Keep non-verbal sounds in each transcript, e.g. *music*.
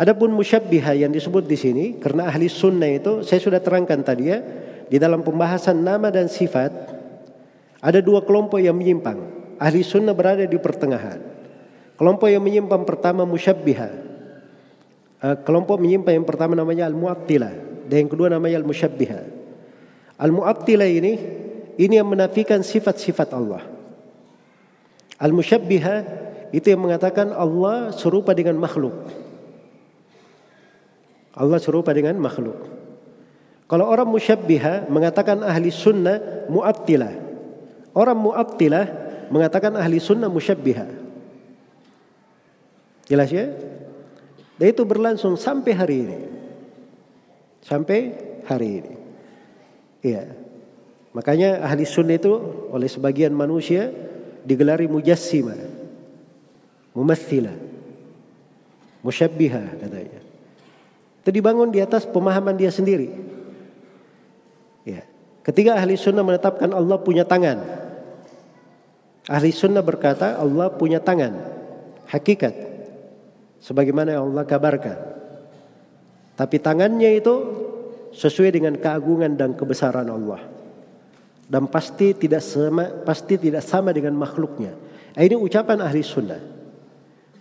Adapun musyabbiha yang disebut di sini karena ahli sunnah itu saya sudah terangkan tadi ya di dalam pembahasan nama dan sifat ada dua kelompok yang menyimpang. Ahli sunnah berada di pertengahan. Kelompok yang menyimpang pertama musyabbiha. Uh, kelompok menyimpang yang pertama namanya al-mu'attilah dan yang kedua namanya al-musyabbiha. Al-mu'attilah ini ini yang menafikan sifat-sifat Allah. Al-musyabbiha itu yang mengatakan Allah serupa dengan makhluk. Allah serupa dengan makhluk. Kalau orang musyabbiha mengatakan ahli sunnah mu'attilah. Orang mu'attilah mengatakan ahli sunnah musyabbiha. Jelas ya? Dan itu berlangsung sampai hari ini. Sampai hari ini. Iya. Makanya ahli sunnah itu oleh sebagian manusia digelari mujassima. Mumathila. Musyabbiha katanya. Itu dibangun di atas pemahaman dia sendiri. Ya. Ketika ahli sunnah menetapkan Allah punya tangan. Ahli sunnah berkata Allah punya tangan. Hakikat sebagaimana Allah kabarkan. Tapi tangannya itu sesuai dengan keagungan dan kebesaran Allah. Dan pasti tidak sama pasti tidak sama dengan makhluknya. Ini ucapan ahli sunnah.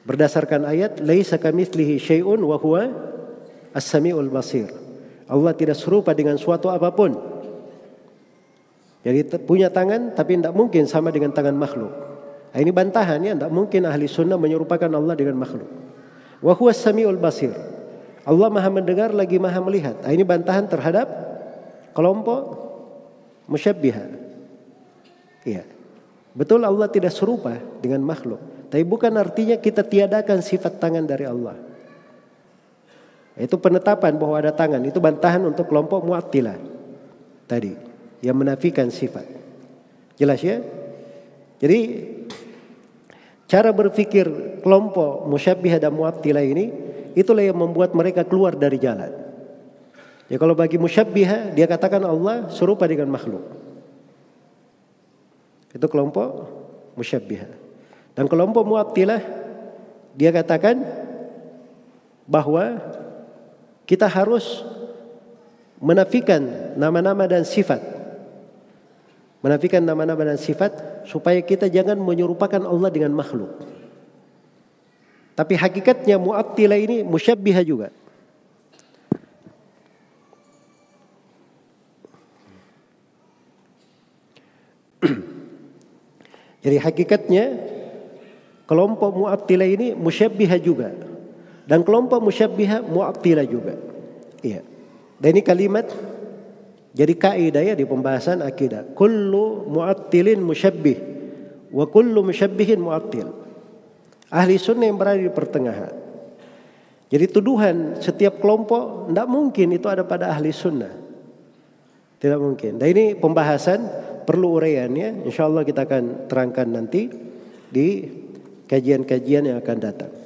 Berdasarkan ayat laisa kamitslihi syai'un wa huwa as-sami'ul basir. Allah tidak serupa dengan suatu apa pun. Jadi punya tangan tapi tidak mungkin sama dengan tangan makhluk. Ini bantahan ya, tidak mungkin ahli sunnah menyerupakan Allah dengan makhluk. Wa huwa samiul basir. Allah maha mendengar lagi maha melihat. Nah, ini bantahan terhadap kelompok musyabbiha. Iya. Betul Allah tidak serupa dengan makhluk. Tapi bukan artinya kita tiadakan sifat tangan dari Allah. Itu penetapan bahwa ada tangan. Itu bantahan untuk kelompok mu'attilah. Tadi. Yang menafikan sifat. Jelas ya? Jadi Cara berpikir kelompok musyabbih dan mu'attilah ini itulah yang membuat mereka keluar dari jalan. Ya kalau bagi musyabbih dia katakan Allah serupa dengan makhluk. Itu kelompok musyabbih. Dan kelompok mu'attilah dia katakan bahwa kita harus menafikan nama-nama dan sifat Menafikan nama-nama dan sifat supaya kita jangan menyerupakan Allah dengan makhluk. Tapi hakikatnya mu'attilah ini musyabbiha juga. *clears throat* Jadi hakikatnya kelompok mu'attilah ini musyabbiha juga. Dan kelompok musyabbiha mu'attilah juga. Iya. Dan ini kalimat jadi kaidah ya di pembahasan akidah. Kullu mu'attilin musyabbih wa kullu musyabbihin mu'attil. Ahli sunnah yang berada di pertengahan. Jadi tuduhan setiap kelompok tidak mungkin itu ada pada ahli sunnah. Tidak mungkin. Dan ini pembahasan perlu uraian ya. Insya Allah kita akan terangkan nanti di kajian-kajian yang akan datang.